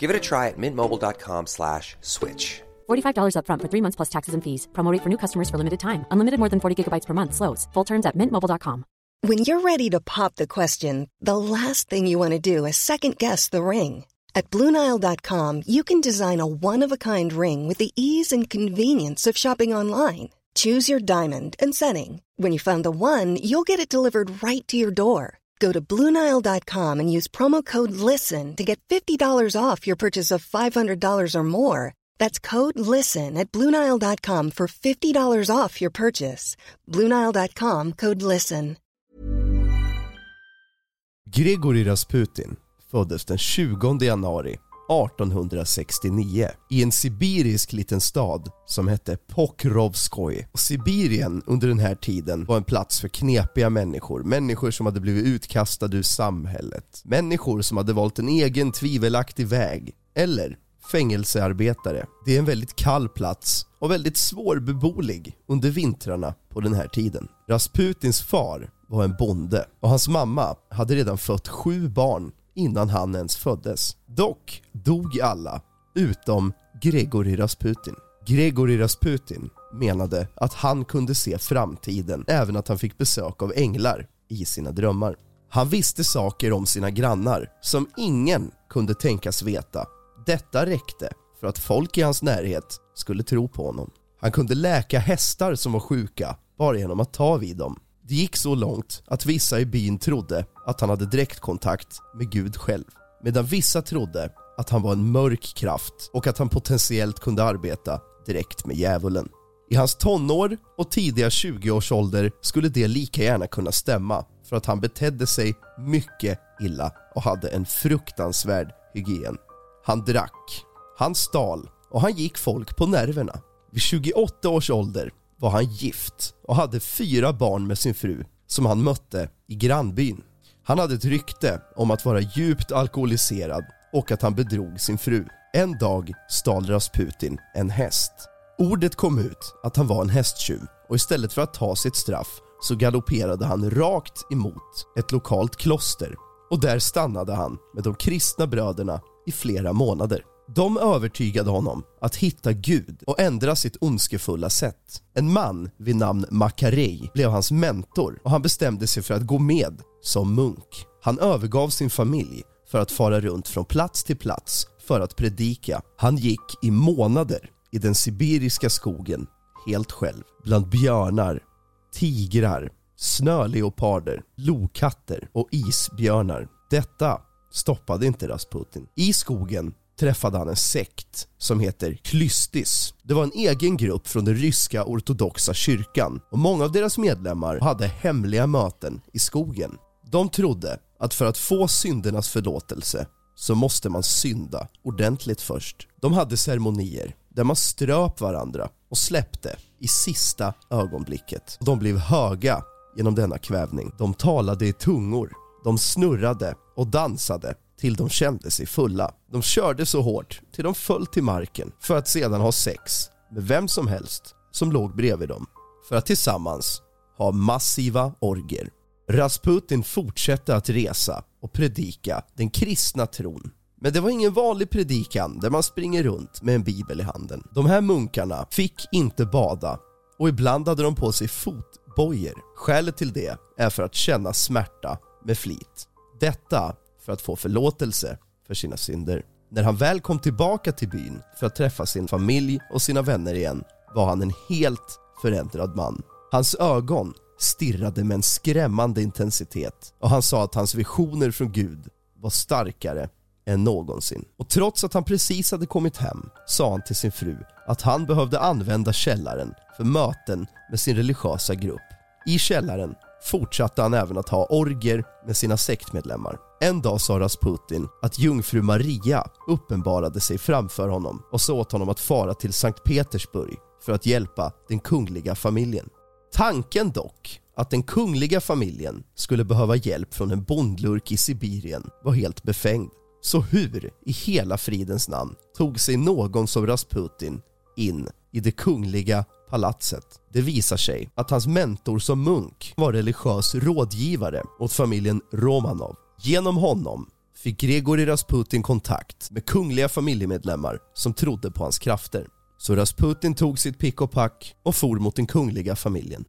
Give it a try at mintmobile.com slash switch. $45 upfront for three months plus taxes and fees. Promo rate for new customers for limited time. Unlimited more than 40 gigabytes per month. Slows. Full terms at mintmobile.com. When you're ready to pop the question, the last thing you want to do is second guess the ring. At Bluenile.com, you can design a one of a kind ring with the ease and convenience of shopping online. Choose your diamond and setting. When you find the one, you'll get it delivered right to your door. Go to Bluenile.com and use promo code LISTEN to get $50 off your purchase of $500 or more. That's code LISTEN at Bluenile.com for $50 off your purchase. Bluenile.com code LISTEN. Grigori Rasputin föddes den 20 januari 1869 i en sibirisk liten stad som hette Pokrovskoj. Sibirien under den här tiden var en plats för knepiga människor, människor som hade blivit utkastade ur samhället, människor som hade valt en egen tvivelaktig väg, eller fängelsearbetare. Det är en väldigt kall plats och väldigt svårbeboelig under vintrarna på den här tiden. Rasputins far var en bonde och hans mamma hade redan fött sju barn innan han ens föddes. Dock dog alla utom Gregory Rasputin. Gregory Rasputin menade att han kunde se framtiden, även att han fick besök av änglar i sina drömmar. Han visste saker om sina grannar som ingen kunde tänkas veta. Detta räckte för att folk i hans närhet skulle tro på honom. Han kunde läka hästar som var sjuka bara genom att ta vid dem. Det gick så långt att vissa i byn trodde att han hade direktkontakt med Gud själv. Medan vissa trodde att han var en mörk kraft och att han potentiellt kunde arbeta direkt med djävulen. I hans tonår och tidiga 20-årsålder skulle det lika gärna kunna stämma för att han betedde sig mycket illa och hade en fruktansvärd hygien. Han drack, han stal och han gick folk på nerverna. Vid 28 års ålder var han gift och hade fyra barn med sin fru som han mötte i grannbyn. Han hade ett rykte om att vara djupt alkoholiserad och att han bedrog sin fru. En dag stal Rasputin en häst. Ordet kom ut att han var en hästtjuv och istället för att ta sitt straff så galopperade han rakt emot ett lokalt kloster och där stannade han med de kristna bröderna i flera månader. De övertygade honom att hitta Gud och ändra sitt ondskefulla sätt. En man vid namn Makarej blev hans mentor och han bestämde sig för att gå med som munk. Han övergav sin familj för att fara runt från plats till plats för att predika. Han gick i månader i den sibiriska skogen helt själv bland björnar, tigrar, snöleoparder, lokatter och isbjörnar. Detta stoppade inte Rasputin. I skogen träffade han en sekt som heter Klystis. Det var en egen grupp från den ryska ortodoxa kyrkan och många av deras medlemmar hade hemliga möten i skogen. De trodde att för att få syndernas förlåtelse så måste man synda ordentligt först. De hade ceremonier där man ströp varandra och släppte i sista ögonblicket. De blev höga genom denna kvävning. De talade i tungor, de snurrade och dansade till de kände sig fulla. De körde så hårt till de föll till marken för att sedan ha sex med vem som helst som låg bredvid dem för att tillsammans ha massiva orger. Rasputin fortsatte att resa och predika den kristna tron. Men det var ingen vanlig predikan där man springer runt med en bibel i handen. De här munkarna fick inte bada och ibland hade de på sig fotbojor. Skälet till det är för att känna smärta med flit. Detta för att få förlåtelse för sina synder. När han väl kom tillbaka till byn för att träffa sin familj och sina vänner igen var han en helt förändrad man. Hans ögon stirrade med en skrämmande intensitet och han sa att hans visioner från Gud var starkare än någonsin. Och trots att han precis hade kommit hem sa han till sin fru att han behövde använda källaren för möten med sin religiösa grupp. I källaren fortsatte han även att ha orger med sina sektmedlemmar. En dag sa Rasputin att jungfru Maria uppenbarade sig framför honom och sa åt honom att fara till Sankt Petersburg för att hjälpa den kungliga familjen. Tanken dock att den kungliga familjen skulle behöva hjälp från en bondlurk i Sibirien var helt befängd. Så hur i hela fridens namn tog sig någon som Rasputin in i det kungliga palatset? Det visar sig att hans mentor som munk var religiös rådgivare åt familjen Romanov. Genom honom fick Grigorij Rasputin kontakt med kungliga familjemedlemmar som trodde på hans krafter. Så Rasputin tog sitt pick och pack och for mot den kungliga familjen.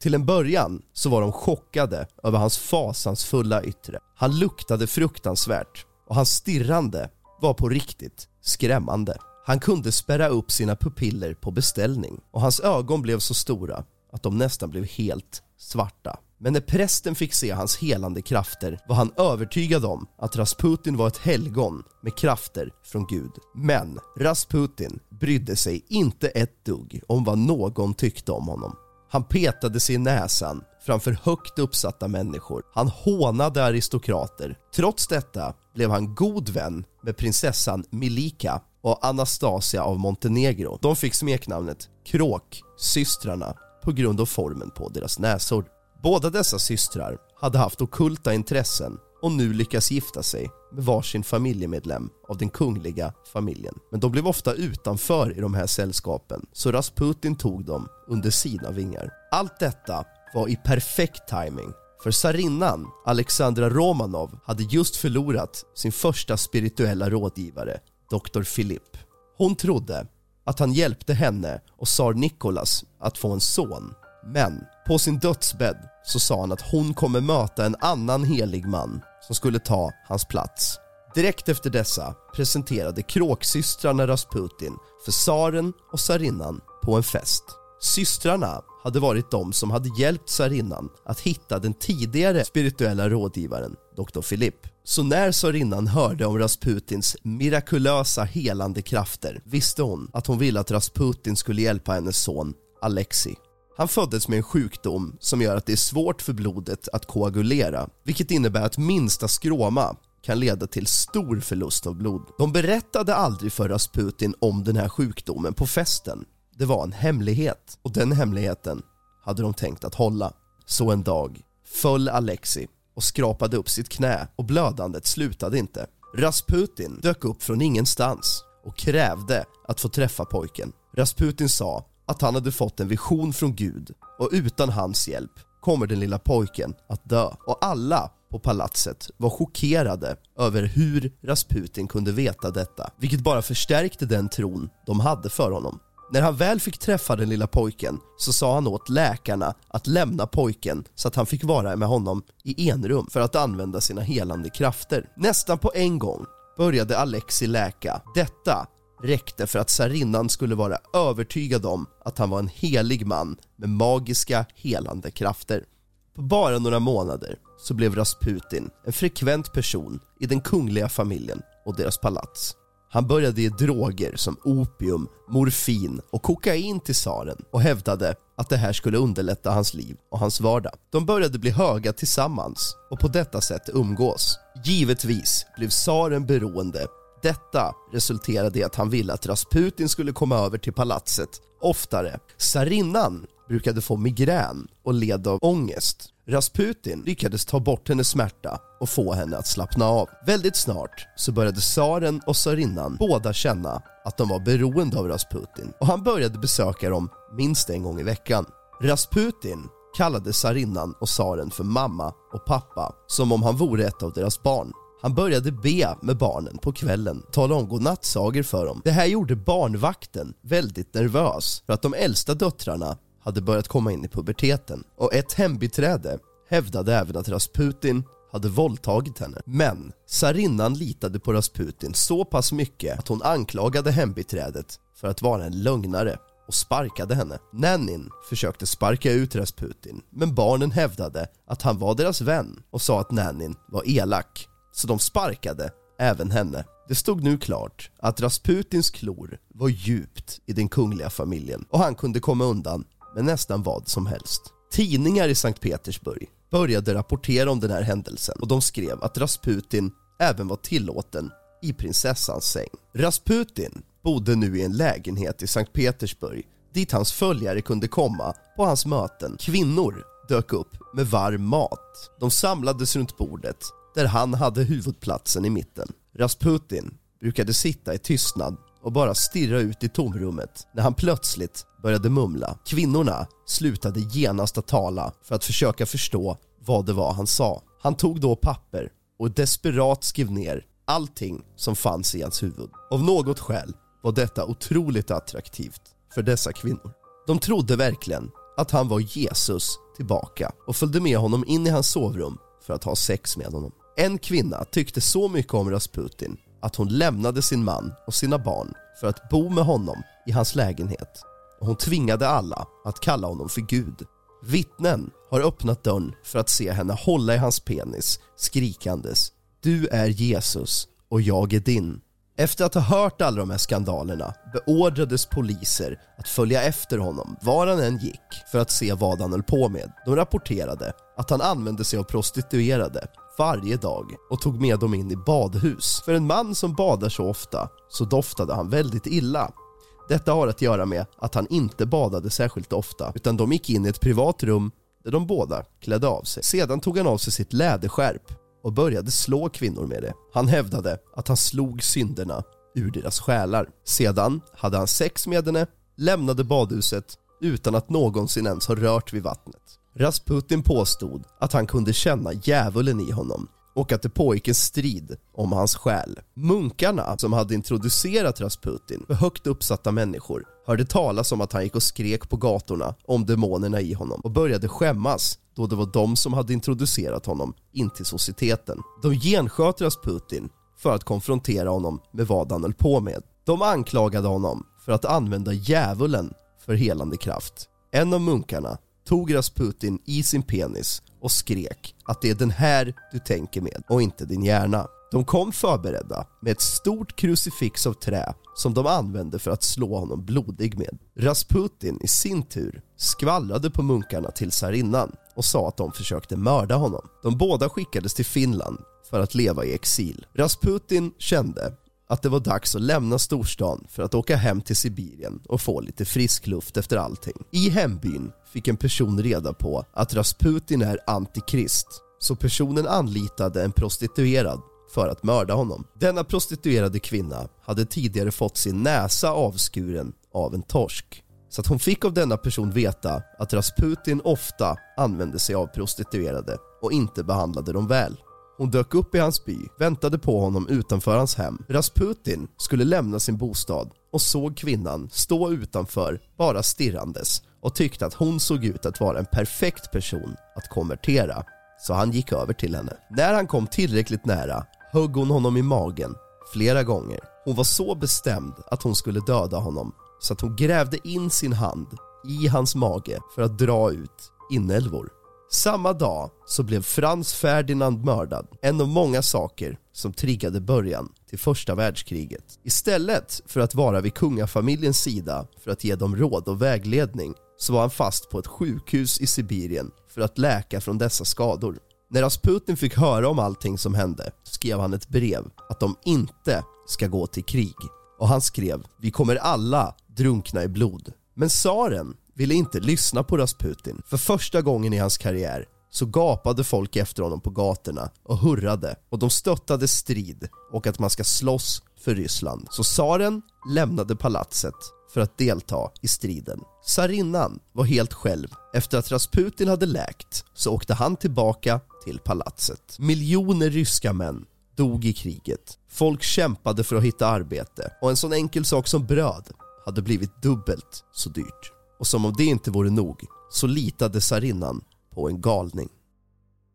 Till en början så var de chockade över hans fasansfulla yttre. Han luktade fruktansvärt och hans stirrande var på riktigt skrämmande. Han kunde spärra upp sina pupiller på beställning och hans ögon blev så stora att de nästan blev helt svarta. Men när prästen fick se hans helande krafter var han övertygad om att Rasputin var ett helgon med krafter från Gud. Men Rasputin brydde sig inte ett dugg om vad någon tyckte om honom. Han petade sig i näsan framför högt uppsatta människor. Han hånade aristokrater. Trots detta blev han god vän med prinsessan Milika och Anastasia av Montenegro. De fick smeknamnet Kråksystrarna på grund av formen på deras näsor. Båda dessa systrar hade haft okulta intressen och nu lyckas gifta sig med varsin familjemedlem av den kungliga familjen. Men de blev ofta utanför i de här sällskapen så Rasputin tog dem under sina vingar. Allt detta var i perfekt timing för tsarinnan Alexandra Romanov hade just förlorat sin första spirituella rådgivare, Dr. Philip. Hon trodde att han hjälpte henne och tsar Nikolas att få en son. Men på sin dödsbädd så sa han att hon kommer möta en annan helig man som skulle ta hans plats. Direkt efter dessa presenterade kråksystrarna Rasputin för tsaren och tsarinnan på en fest. Systrarna hade varit de som hade hjälpt tsarinnan att hitta den tidigare spirituella rådgivaren, Dr. Philip. Så när tsarinnan hörde om Rasputins mirakulösa helande krafter visste hon att hon ville att Rasputin skulle hjälpa hennes son Alexei. Han föddes med en sjukdom som gör att det är svårt för blodet att koagulera vilket innebär att minsta skråma kan leda till stor förlust av blod. De berättade aldrig för Rasputin om den här sjukdomen på festen. Det var en hemlighet och den hemligheten hade de tänkt att hålla. Så en dag föll Alexi och skrapade upp sitt knä och blödandet slutade inte. Rasputin dök upp från ingenstans och krävde att få träffa pojken. Rasputin sa att han hade fått en vision från Gud och utan hans hjälp kommer den lilla pojken att dö. Och alla på palatset var chockerade över hur Rasputin kunde veta detta, vilket bara förstärkte den tron de hade för honom. När han väl fick träffa den lilla pojken så sa han åt läkarna att lämna pojken så att han fick vara med honom i enrum för att använda sina helande krafter. Nästan på en gång började Alexi läka. Detta räckte för att tsarinnan skulle vara övertygad om att han var en helig man med magiska helande krafter. På bara några månader så blev Rasputin en frekvent person i den kungliga familjen och deras palats. Han började ge droger som opium, morfin och kokain till tsaren och hävdade att det här skulle underlätta hans liv och hans vardag. De började bli höga tillsammans och på detta sätt umgås. Givetvis blev tsaren beroende detta resulterade i att han ville att Rasputin skulle komma över till palatset oftare. Tsarinnan brukade få migrän och led av ångest. Rasputin lyckades ta bort hennes smärta och få henne att slappna av. Väldigt snart så började tsaren och tsarinnan båda känna att de var beroende av Rasputin och han började besöka dem minst en gång i veckan. Rasputin kallade tsarinnan och tsaren för mamma och pappa som om han vore ett av deras barn. Han började be med barnen på kvällen, tala om godnattsagor för dem. Det här gjorde barnvakten väldigt nervös för att de äldsta döttrarna hade börjat komma in i puberteten och ett hembiträde hävdade även att Rasputin hade våldtagit henne. Men tsarinnan litade på Rasputin så pass mycket att hon anklagade hembiträdet för att vara en lögnare och sparkade henne. Nannin försökte sparka ut Rasputin men barnen hävdade att han var deras vän och sa att Nannin var elak. Så de sparkade även henne. Det stod nu klart att Rasputins klor var djupt i den kungliga familjen och han kunde komma undan med nästan vad som helst. Tidningar i Sankt Petersburg började rapportera om den här händelsen och de skrev att Rasputin även var tillåten i prinsessans säng. Rasputin bodde nu i en lägenhet i Sankt Petersburg dit hans följare kunde komma på hans möten. Kvinnor dök upp med varm mat. De samlades runt bordet där han hade huvudplatsen i mitten. Rasputin brukade sitta i tystnad och bara stirra ut i tomrummet när han plötsligt började mumla. Kvinnorna slutade genast att tala för att försöka förstå vad det var han sa. Han tog då papper och desperat skrev ner allting som fanns i hans huvud. Av något skäl var detta otroligt attraktivt för dessa kvinnor. De trodde verkligen att han var Jesus tillbaka och följde med honom in i hans sovrum för att ha sex med honom. En kvinna tyckte så mycket om Rasputin att hon lämnade sin man och sina barn för att bo med honom i hans lägenhet och hon tvingade alla att kalla honom för Gud. Vittnen har öppnat dörren för att se henne hålla i hans penis skrikandes “Du är Jesus och jag är din” Efter att ha hört alla de här skandalerna beordrades poliser att följa efter honom var han än gick för att se vad han höll på med. De rapporterade att han använde sig av prostituerade varje dag och tog med dem in i badhus. För en man som badar så ofta så doftade han väldigt illa. Detta har att göra med att han inte badade särskilt ofta utan de gick in i ett privat rum där de båda klädde av sig. Sedan tog han av sig sitt läderskärp och började slå kvinnor med det. Han hävdade att han slog synderna ur deras själar. Sedan hade han sex med henne, lämnade badhuset utan att någonsin ens ha rört vid vattnet. Rasputin påstod att han kunde känna djävulen i honom och att det pågick en strid om hans själ. Munkarna som hade introducerat Rasputin för högt uppsatta människor hörde talas om att han gick och skrek på gatorna om demonerna i honom och började skämmas då det var de som hade introducerat honom in till societeten. De gensköt Rasputin för att konfrontera honom med vad han höll på med. De anklagade honom för att använda djävulen för helande kraft. En av munkarna tog Rasputin i sin penis och skrek att det är den här du tänker med och inte din hjärna. De kom förberedda med ett stort krucifix av trä som de använde för att slå honom blodig med. Rasputin i sin tur skvallrade på munkarna till tsarinnan och sa att de försökte mörda honom. De båda skickades till Finland för att leva i exil. Rasputin kände att det var dags att lämna storstan för att åka hem till Sibirien och få lite frisk luft efter allting. I hembyn fick en person reda på att Rasputin är antikrist så personen anlitade en prostituerad för att mörda honom. Denna prostituerade kvinna hade tidigare fått sin näsa avskuren av en torsk. Så att hon fick av denna person veta att Rasputin ofta använde sig av prostituerade och inte behandlade dem väl. Hon dök upp i hans by, väntade på honom utanför hans hem. Rasputin skulle lämna sin bostad och såg kvinnan stå utanför bara stirrandes och tyckte att hon såg ut att vara en perfekt person att konvertera. Så han gick över till henne. När han kom tillräckligt nära högg hon honom i magen flera gånger. Hon var så bestämd att hon skulle döda honom så att hon grävde in sin hand i hans mage för att dra ut inälvor. Samma dag så blev Frans Ferdinand mördad, en av många saker som triggade början till första världskriget. Istället för att vara vid kungafamiljens sida för att ge dem råd och vägledning så var han fast på ett sjukhus i Sibirien för att läka från dessa skador. När Rasputin fick höra om allting som hände skrev han ett brev att de inte ska gå till krig. Och han skrev “Vi kommer alla drunkna i blod”. Men tsaren ville inte lyssna på Rasputin. För första gången i hans karriär så gapade folk efter honom på gatorna och hurrade och de stöttade strid och att man ska slåss för Ryssland. Så tsaren lämnade palatset för att delta i striden. Tsarinnan var helt själv. Efter att Rasputin hade läkt så åkte han tillbaka till palatset. Miljoner ryska män dog i kriget. Folk kämpade för att hitta arbete och en sån enkel sak som bröd hade blivit dubbelt så dyrt. Och som om det inte vore nog så litade tsarinnan på en galning.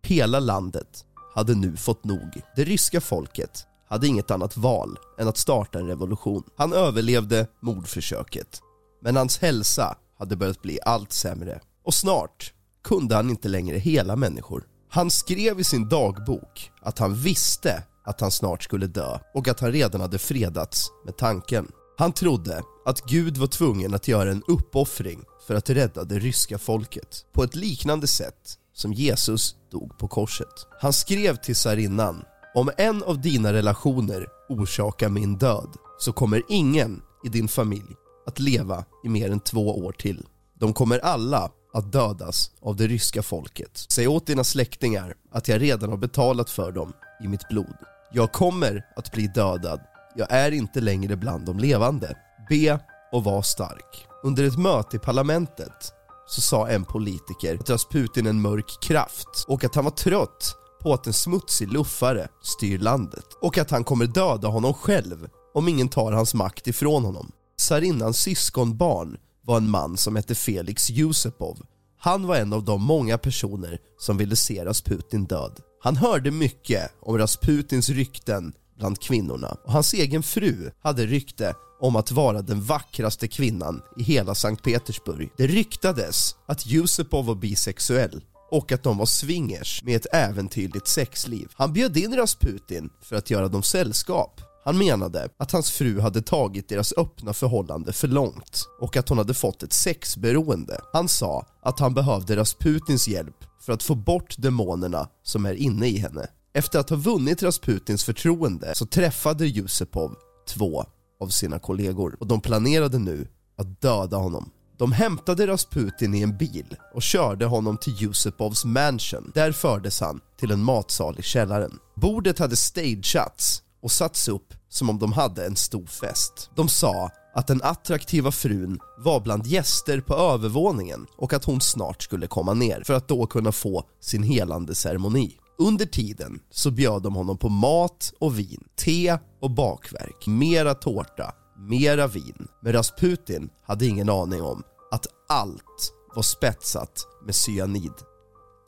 Hela landet hade nu fått nog. Det ryska folket hade inget annat val än att starta en revolution. Han överlevde mordförsöket, men hans hälsa hade börjat bli allt sämre. Och snart kunde han inte längre hela människor. Han skrev i sin dagbok att han visste att han snart skulle dö och att han redan hade fredats med tanken. Han trodde att Gud var tvungen att göra en uppoffring för att rädda det ryska folket på ett liknande sätt som Jesus dog på korset. Han skrev till tsarinnan om en av dina relationer orsakar min död så kommer ingen i din familj att leva i mer än två år till. De kommer alla att dödas av det ryska folket. Säg åt dina släktingar att jag redan har betalat för dem i mitt blod. Jag kommer att bli dödad. Jag är inte längre bland de levande. Be och var stark. Under ett möte i parlamentet så sa en politiker att Rasputin är en mörk kraft och att han var trött på att en smutsig luffare styr landet och att han kommer döda honom själv om ingen tar hans makt ifrån honom. Tsarinnans syskonbarn var en man som hette Felix Yusupov. Han var en av de många personer som ville se Rasputin död. Han hörde mycket om Rasputins rykten bland kvinnorna och hans egen fru hade rykte om att vara den vackraste kvinnan i hela Sankt Petersburg. Det ryktades att Yusupov var bisexuell och att de var swingers med ett äventyrligt sexliv. Han bjöd in Rasputin för att göra dem sällskap. Han menade att hans fru hade tagit deras öppna förhållande för långt och att hon hade fått ett sexberoende. Han sa att han behövde Rasputins hjälp för att få bort demonerna som är inne i henne. Efter att ha vunnit Rasputins förtroende så träffade Yusupov två av sina kollegor och de planerade nu att döda honom. De hämtade Rasputin i en bil och körde honom till Yusupovs mansion. Där fördes han till en matsal i källaren. Bordet hade stageats och satts upp som om de hade en stor fest. De sa att den attraktiva frun var bland gäster på övervåningen och att hon snart skulle komma ner för att då kunna få sin helande ceremoni. Under tiden så bjöd de honom på mat och vin, te och bakverk, mera tårta, mera vin. Men Rasputin hade ingen aning om att allt var spetsat med cyanid.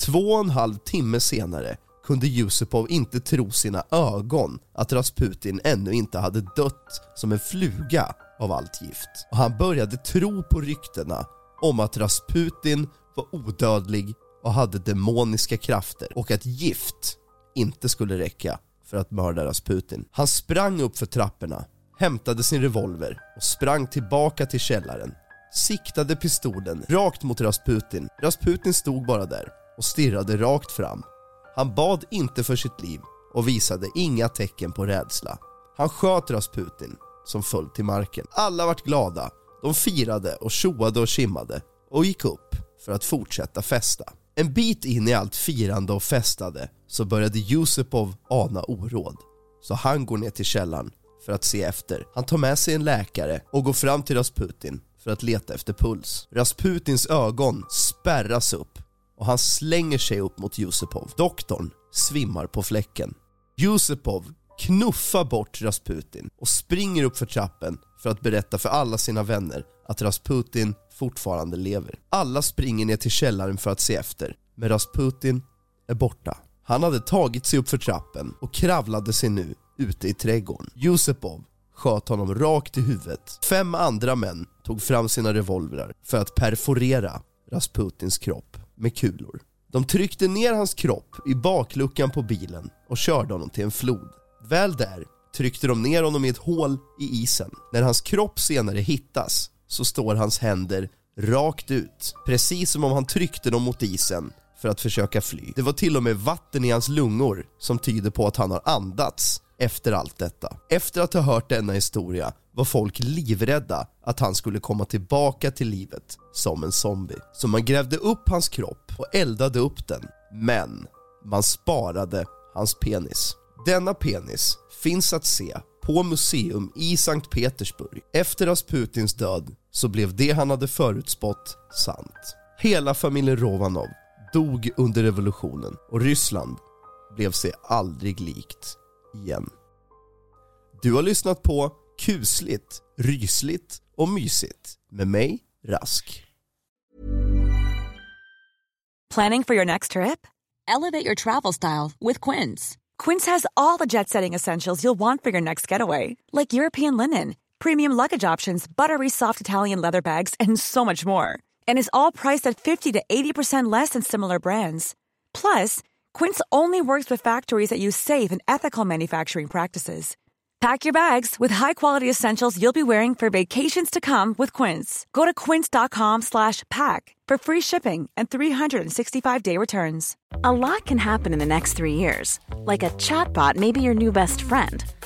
Två och en halv timme senare kunde Yusupov inte tro sina ögon att Rasputin ännu inte hade dött som en fluga av allt gift. Och han började tro på ryktena om att Rasputin var odödlig och hade demoniska krafter och att gift inte skulle räcka för att mörda Rasputin. Han sprang upp för trapporna, hämtade sin revolver och sprang tillbaka till källaren. Siktade pistolen rakt mot Rasputin. Rasputin stod bara där och stirrade rakt fram. Han bad inte för sitt liv och visade inga tecken på rädsla. Han sköt Rasputin som föll till marken. Alla vart glada. De firade och tjoade och kimmade och gick upp för att fortsätta festa. En bit in i allt firande och festade så började Yusupov ana oråd. Så han går ner till källaren för att se efter. Han tar med sig en läkare och går fram till Rasputin för att leta efter puls. Rasputins ögon spärras upp och han slänger sig upp mot Yusupov. Doktorn svimmar på fläcken. Yusupov knuffar bort Rasputin och springer upp för trappen för att berätta för alla sina vänner att Rasputin fortfarande lever. Alla springer ner till källaren för att se efter, men Rasputin är borta. Han hade tagit sig upp för trappen och kravlade sig nu ute i trädgården. Yusupov sköt honom rakt i huvudet. Fem andra män tog fram sina revolvrar för att perforera Rasputins kropp med kulor. De tryckte ner hans kropp i bakluckan på bilen och körde honom till en flod. Väl där tryckte de ner honom i ett hål i isen. När hans kropp senare hittas så står hans händer rakt ut, precis som om han tryckte dem mot isen för att försöka fly. Det var till och med vatten i hans lungor som tyder på att han har andats efter allt detta. Efter att ha hört denna historia var folk livrädda att han skulle komma tillbaka till livet som en zombie. Så man grävde upp hans kropp och eldade upp den. Men man sparade hans penis. Denna penis finns att se på museum i Sankt Petersburg. Efter Rasputins död så blev det han hade förutspått sant. Hela familjen Rovanov dog under revolutionen och Ryssland blev sig aldrig likt igen. Du har lyssnat på kusligt, rysligt och mysigt med mig, Rask. Planning for your next trip? Elevate your travel style with Quince. Quince has all the jet setting essentials you'll want for your next getaway, like European linen, premium luggage options, buttery soft Italian leather bags, and so much more. And is all priced at 50 to 80% less than similar brands. Plus, Quince only works with factories that use safe and ethical manufacturing practices. Pack your bags with high-quality essentials you'll be wearing for vacations to come with Quince. Go to quince.com slash pack for free shipping and 365-day returns. A lot can happen in the next three years. Like a chatbot may be your new best friend.